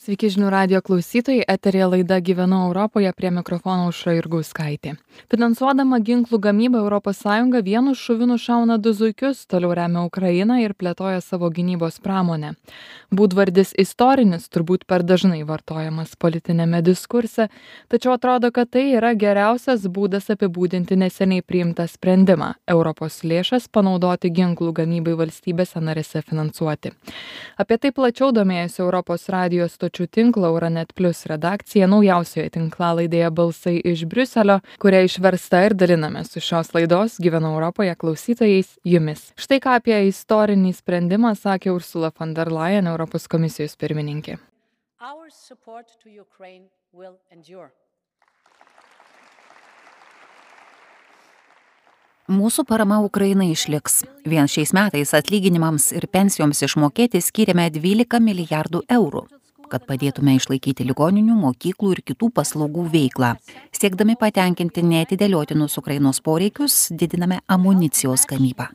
Sveiki žinių radio klausytojai, eterė laida Gyvenu Europoje prie mikrofono Užra Irgauskaitė. Finansuodama ginklų gamybą ES vienu šuviu nušauna du zuikius, toliau remia Ukrainą ir plėtoja savo gynybos pramonę. Būdvardis istorinis turbūt per dažnai vartojamas politinėme diskurse, tačiau atrodo, kad tai yra geriausias būdas apibūdinti neseniai priimtą sprendimą - Europos lėšas panaudoti ginklų gamybai valstybėse narėse finansuoti. Apie tai plačiau domėjosi Europos radijos stočių tinklo Euronet Plus redakcija naujausioje tinklalaidėje Balsai iš Briuselio, kuria išversta ir dalinamės su šios laidos Gyvenu Europoje klausytojais jumis. Štai ką apie istorinį sprendimą sakė Ursula von der Leyen, Europos komisijos pirmininkė. Mūsų parama Ukrainai išliks. Vien šiais metais atlyginimams ir pensijoms išmokėti skiriame 12 milijardų eurų kad padėtume išlaikyti ligoninių, mokyklų ir kitų paslaugų veiklą. Siekdami patenkinti neatidėliotinus Ukrainos poreikius, didiname amunicijos gamybą.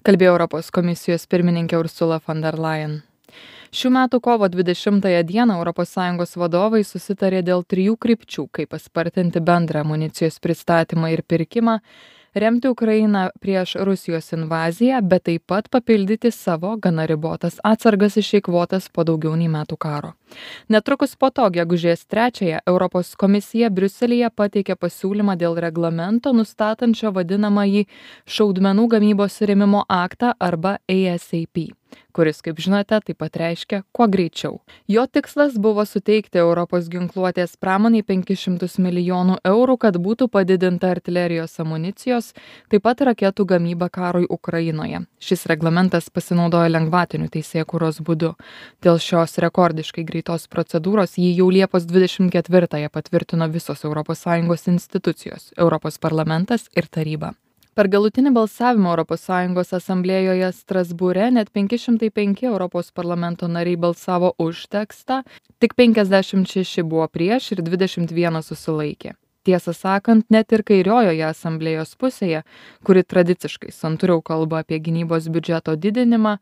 Kalbėjo Europos komisijos pirmininkė Ursula von der Leyen. Šių metų kovo 20 dieną ES vadovai susitarė dėl trijų krypčių, kaip paspartinti bendrą amunicijos pristatymą ir pirkimą remti Ukrainą prieš Rusijos invaziją, bet taip pat papildyti savo gana ribotas atsargas išeikvotas po daugiau nei metų karo. Netrukus po to, gegužės trečiąją, Europos komisija Briuselėje pateikė pasiūlymą dėl reglamento nustatančio vadinamąjį šaudmenų gamybos rėmimo aktą arba ASAP kuris, kaip žinote, taip pat reiškia kuo greičiau. Jo tikslas buvo suteikti Europos ginkluotės pramoniai 500 milijonų eurų, kad būtų padidinta artilerijos amunicijos, taip pat raketų gamyba karui Ukrainoje. Šis reglamentas pasinaudojo lengvatiniu teisėkuros būdu. Dėl šios rekordiškai greitos procedūros jį jau Liepos 24-ąją patvirtino visos ES institucijos - Europos parlamentas ir taryba. Per galutinį balsavimą ES asamblėjoje Strasbūre net 505 Europos parlamento nariai balsavo už tekstą, tik 56 buvo prieš ir 21 susilaikė. Tiesą sakant, net ir kairiojoje asamblėjos pusėje, kuri tradiciškai santūriau kalba apie gynybos biudžeto didinimą,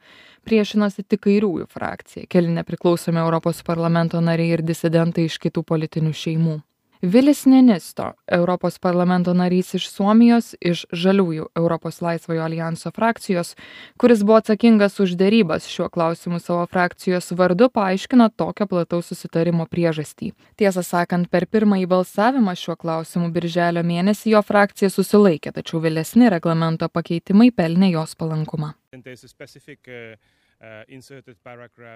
priešinosi tik kairiųjų frakcija, keli nepriklausomi Europos parlamento nariai ir disidentai iš kitų politinių šeimų vilis ninisto europos parlamento narys iš suomijos iš žaliųjų europos laisvojo aljanso frakcijos kuris buvo atsakingas už derybas šiuo klausimu savo frakcijos vardu paaiškino tokio plataus susitarimo priežastį. Tiesą sakant per pirmąjį balsavimą šiuo klausimu birželio mėnesį jo frakcija susilaikė tačiau vėlesni reglamento pakeitimai pelnė jos palankumą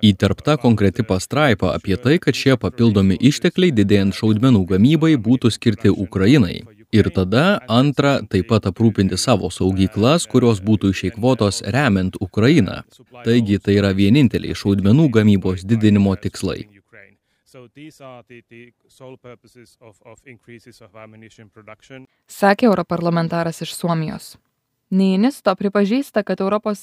Įterpta konkreti pastraipa apie tai, kad šie papildomi ištekliai didėjant šaudmenų gamybai būtų skirti Ukrainai. Ir tada, antra, taip pat aprūpinti savo saugyklas, kurios būtų išeikvotos remiant Ukrainą. Taigi tai yra vieninteliai šaudmenų gamybos didinimo tikslai. Sakė europarlamentaras iš Suomijos. Neinisto pripažįsta, kad ES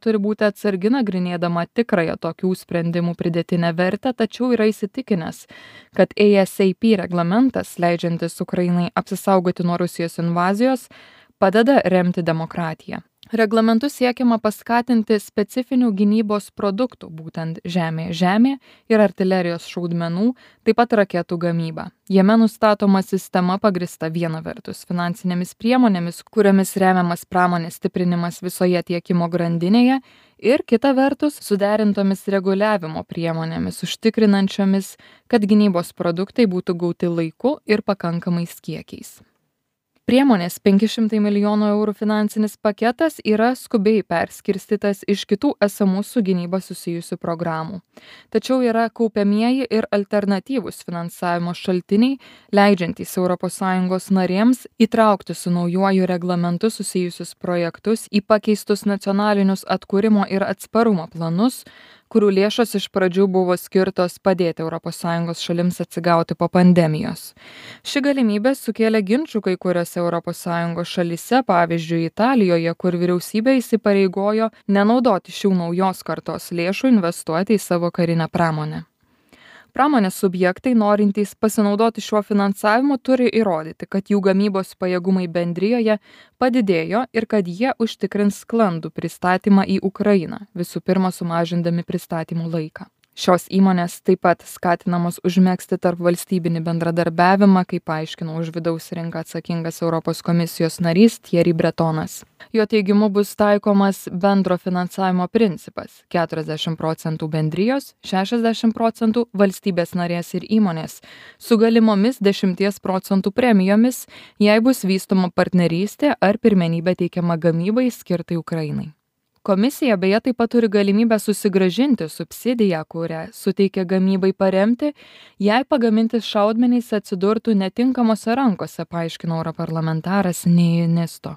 turi būti atsargi nagrinėdama tikrąją tokių sprendimų pridėtinę vertę, tačiau yra įsitikinęs, kad ASAP reglamentas, leidžiantis Ukrainai apsisaugoti nuo Rusijos invazijos, padeda remti demokratiją reglamentu siekiama paskatinti specifinių gynybos produktų būtent žemė žemė ir artilerijos šaudmenų taip pat raketų gamybą. Jame nustatoma sistema pagrįsta viena vertus finansinėmis priemonėmis kuriomis remiamas pramonės stiprinimas visoje tiekimo grandinėje ir kita vertus suderintomis reguliavimo priemonėmis užtikrinančiomis kad gynybos produktai būtų gauti laiku ir pakankamais kiekiais priemonės penki šimtai milijonų eurų finansinis paketas yra skubiai perskirstytas iš kitų esamų su gynyba susijusių programų. Tačiau yra kaupiamieji ir alternatyvūs finansavimo šaltiniai leidžiantys europos sąjungos narėms įtraukti su naujuoju reglamentu susijusius projektus į pakeistus nacionalinius atkūrimo ir atsparumo planus kurių lėšos iš pradžių buvo skirtos padėti sąjungos šalims atsigauti po pandemijos. Ši galimybė sukėlė ginčų kai europos sąjungos šalyse pavyzdžiui italijoje kur vyriausybė įsipareigojo nenaudoti šių naujos kartos lėšų investuoti į savo karinę pramonę pramonės subjektai norintys pasinaudoti šiuo finansavimu turi įrodyti kad jų gamybos pajėgumai bendrijoje padidėjo ir kad jie užtikrins sklandų pristatymą į ukrainą visų pirma sumažindami pristatymų laiką Šios įmonės taip pat skatinamos užmėgsti tarp valstybinį bendradarbiavimą, kaip paaiškino už vidaus rinką atsakingas Europos komisijos narys Thierry Bretonas. Jo teigimu bus taikomas bendro finansavimo principas - 40 procentų bendrijos, 60 procentų valstybės narės ir įmonės, su galimomis 10 procentų premijomis, jei bus vystoma partnerystė ar pirmenybė teikiama gamybai skirtai Ukrainai. Komisija beje taip pat turi galimybę susigražinti subsidiją, kurią suteikia gamybai paremti, jei pagaminti šaudmenys atsidurtų netinkamose rankose, paaiškino europarlamentaras Neinisto.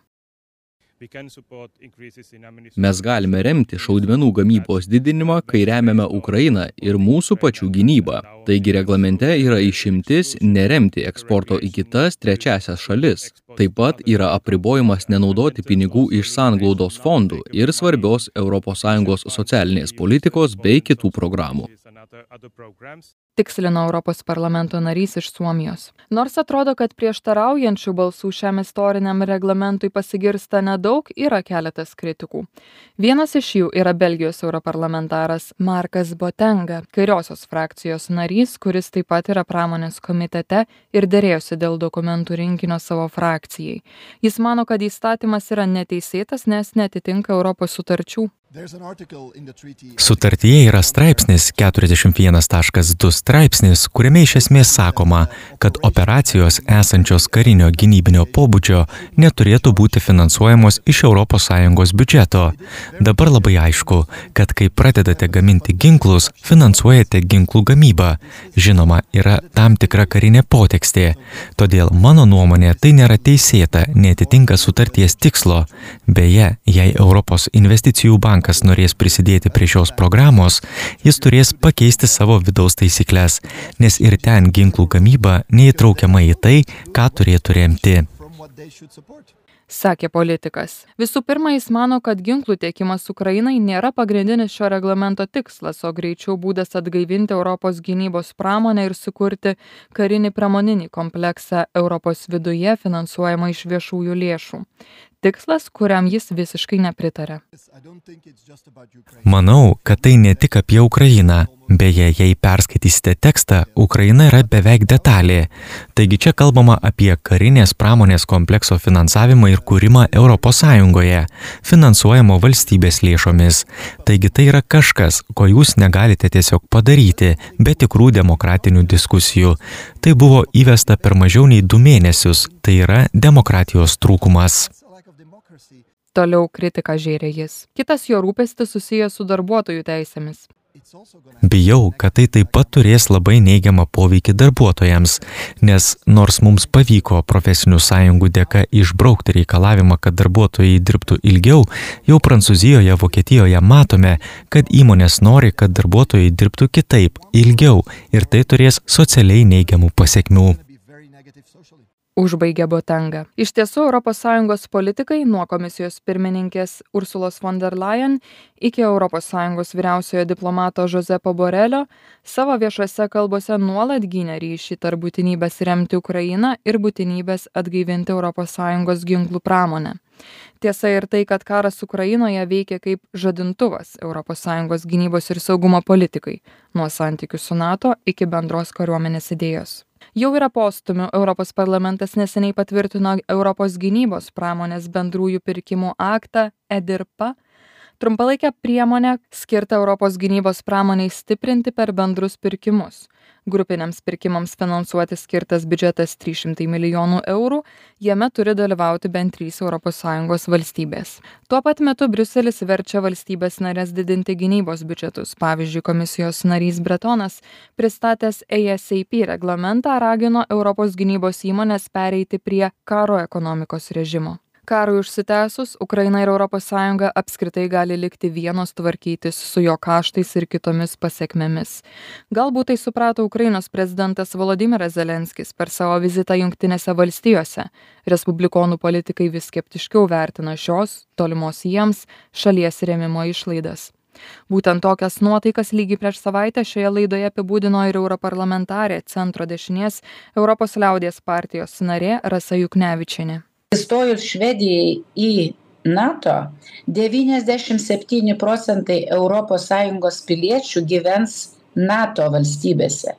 Mes galime remti šaudmenų gamybos didinimą, kai remiame Ukrainą ir mūsų pačių gynybą. Taigi reglamente yra išimtis neremti eksporto į kitas trečiasias šalis. Taip pat yra apribojimas nenaudoti pinigų iš sanglaudos fondų ir svarbios ES socialinės politikos bei kitų programų tikslino Europos parlamento narys iš Suomijos. Nors atrodo, kad prieštaraujančių balsų šiam istoriniam reglamentui pasigirsta nedaug, yra keletas kritikų. Vienas iš jų yra Belgijos europarlamentaras Markas Botenga, kairiosios frakcijos narys, kuris taip pat yra pramonės komitete ir dėrėjosi dėl dokumentų rinkinio savo frakcijai. Jis mano, kad įstatymas yra neteisėtas, nes netitinka Europos sutarčių. Sutartyje yra straipsnis 41.2 straipsnis, kuriame iš esmės sakoma, kad operacijos esančios karinio gynybinio pobūdžio neturėtų būti finansuojamos iš ES biudžeto. Dabar labai aišku, kad kai pradedate gaminti ginklus, finansuojate ginklų gamybą. Žinoma, yra tam tikra karinė potekstė. Todėl mano nuomonė tai nėra teisėta, netitinka sutarties tikslo. Beje, jei Europos investicijų bankas bankas norės prisidėti prie šios programos, jis turės pakeisti savo vidaus taisyklės, nes ir ten ginklų gamyba neįtraukiama į tai, ką turėtų remti sakė politikas. Visų pirma, jis mano, kad ginklų tiekimas Ukrainai nėra pagrindinis šio reglamento tikslas, o greičiau būdas atgaivinti Europos gynybos pramonę ir sukurti karinį pramoninį kompleksą Europos viduje finansuojamą iš viešųjų lėšų. Tikslas, kuriam jis visiškai nepritarė. Manau, kad tai ne tik apie Ukrainą. Beje, jei perskaitysite tekstą, Ukraina yra beveik detalė. Taigi čia kalbama apie karinės pramonės komplekso finansavimą ir kūrimą ES, finansuojamo valstybės lėšomis. Taigi tai yra kažkas, ko jūs negalite tiesiog padaryti, be tikrų demokratinių diskusijų. Tai buvo įvesta per mažiau nei du mėnesius, tai yra demokratijos trūkumas. Toliau kritiką žėrė jis. Kitas jo rūpestis susijęs su darbuotojų teisėmis. Bijau, kad tai taip pat turės labai neigiamą poveikį darbuotojams, nes nors mums pavyko profesinių sąjungų dėka išbraukti reikalavimą, kad darbuotojai dirbtų ilgiau, jau Prancūzijoje, Vokietijoje matome, kad įmonės nori, kad darbuotojai dirbtų kitaip, ilgiau ir tai turės socialiai neigiamų pasiekmių užbaigė Botenga. Iš tiesų, ES politikai nuo komisijos pirmininkės Ursulos von der Leyen iki ES vyriausiojo diplomato Josepo Borelio savo viešose kalbose nuolat gynė ryšį tarp būtinybės remti Ukrainą ir būtinybės atgaivinti ES ginklų pramonę. Tiesa ir tai, kad karas Ukrainoje veikia kaip žadintuvas ES gynybos ir saugumo politikai, nuo santykių su NATO iki bendros kariuomenės idėjos jau yra postūmių. Europos parlamentas neseniai patvirtino europos gynybos pramonės bendrųjų pirkimų aktą edirpa. Trumpalaikę priemonę skirtą europos gynybos pramonei stiprinti per bendrus pirkimus grupiniams pirkimams finansuoti skirtas biudžetas trys šimtai milijonų eurų. Jame turi dalyvauti bent trys europos sąjungos valstybės. Tuo pat metu briuselis verčia valstybes nares didinti gynybos biudžetus. Pavyzdžiui komisijos narys bretonas pristatęs asap reglamentą ragino europos gynybos įmones pereiti prie karo ekonomikos režimo karui užsitęsus ukraina ir europos sąjunga apskritai gali likti vienos tvarkytis su jo kaštais ir kitomis pasekmėmis galbūt tai suprato ukrainos prezidentas volodymyras zelenskis per savo vizitą jungtinėse valstijose. Respublikonų politikai vis skeptiškiau vertina šios tolimos jiems šalies rėmimo išlaidas. Būtent tokias nuotaikas lygiai prieš savaitę šioje laidoje apibūdino ir europarlamentarė centro dešinės europos liaudies partijos narė rasa juknevičienė įstojus švedijai į nato devyniasdešim septyni procentai europos sąjungos piliečių gyvens nato valstybėse.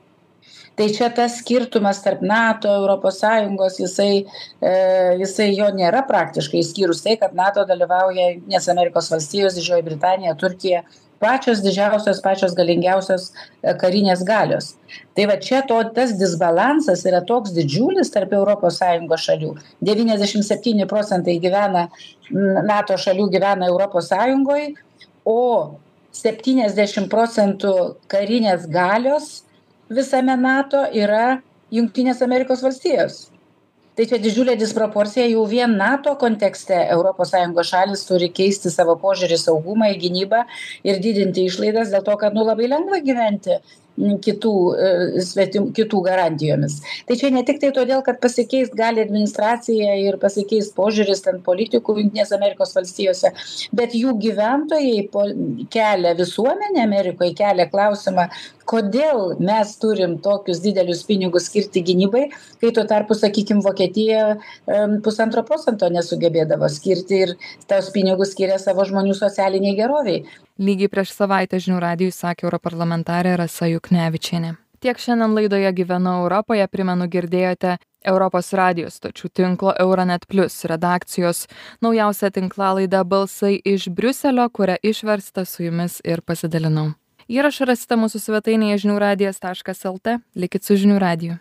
Tai čia tas skirtumas tarp nato sąjungos jisai e, jisai jo nėra praktiškai išskyrus tai kad nato dalyvauja jungtinės amerikos valstijos didžioji britanija turkija pačios didžiausios pačios galingiausios e, karinės galios. Tai va čia to tas disbalansas yra toks didžiulis tarp sąjungos šalių. Devyniasdešim septyni procentai gyvena nato šalių gyvena sąjungoj o septyniasdešim procentų karinės galios visame nato yra jungtinės amerikos valstijos tai čia didžiulė disproporcija jau vien nato kontekste. Europos sąjungos šalys turi keisti savo požiūrį į saugumą į gynybą ir didinti išlaidas dėl to kad nu labai lengva gyventi kitų e, svetim kitų garantijomis. Tai čia ne tiktai todėl kad pasikeist gali administracija ir pasikeist požiūris ten politikų jungtinėse amerikos valstijose bet jų gyventojai kelia visuomenė amerikoj kelia klausimą kodėl mes turim tokius didelius pinigus skirti gynybai kai tuo tarpu sakykim vokietija pusantro procento nesugebėdavo skirti ir tuos pinigus skiria savo žmonių socialinei gerovei lygiai prieš savaitę žinių radijui sakė europarlamentarė rasa juknevičienė. Tiek šiandien laidoje gyvenu europoje. Primenu girdėjote europos radijo stočių tinklo euronet plius redakcijos naujausią tinklalaidę balsai iš briuselio kurią išverstą su jumis ir pasidalinau. Įrašą rasite mūsų svetainėje žinių radijas taškas lt. Likit su žinių radiju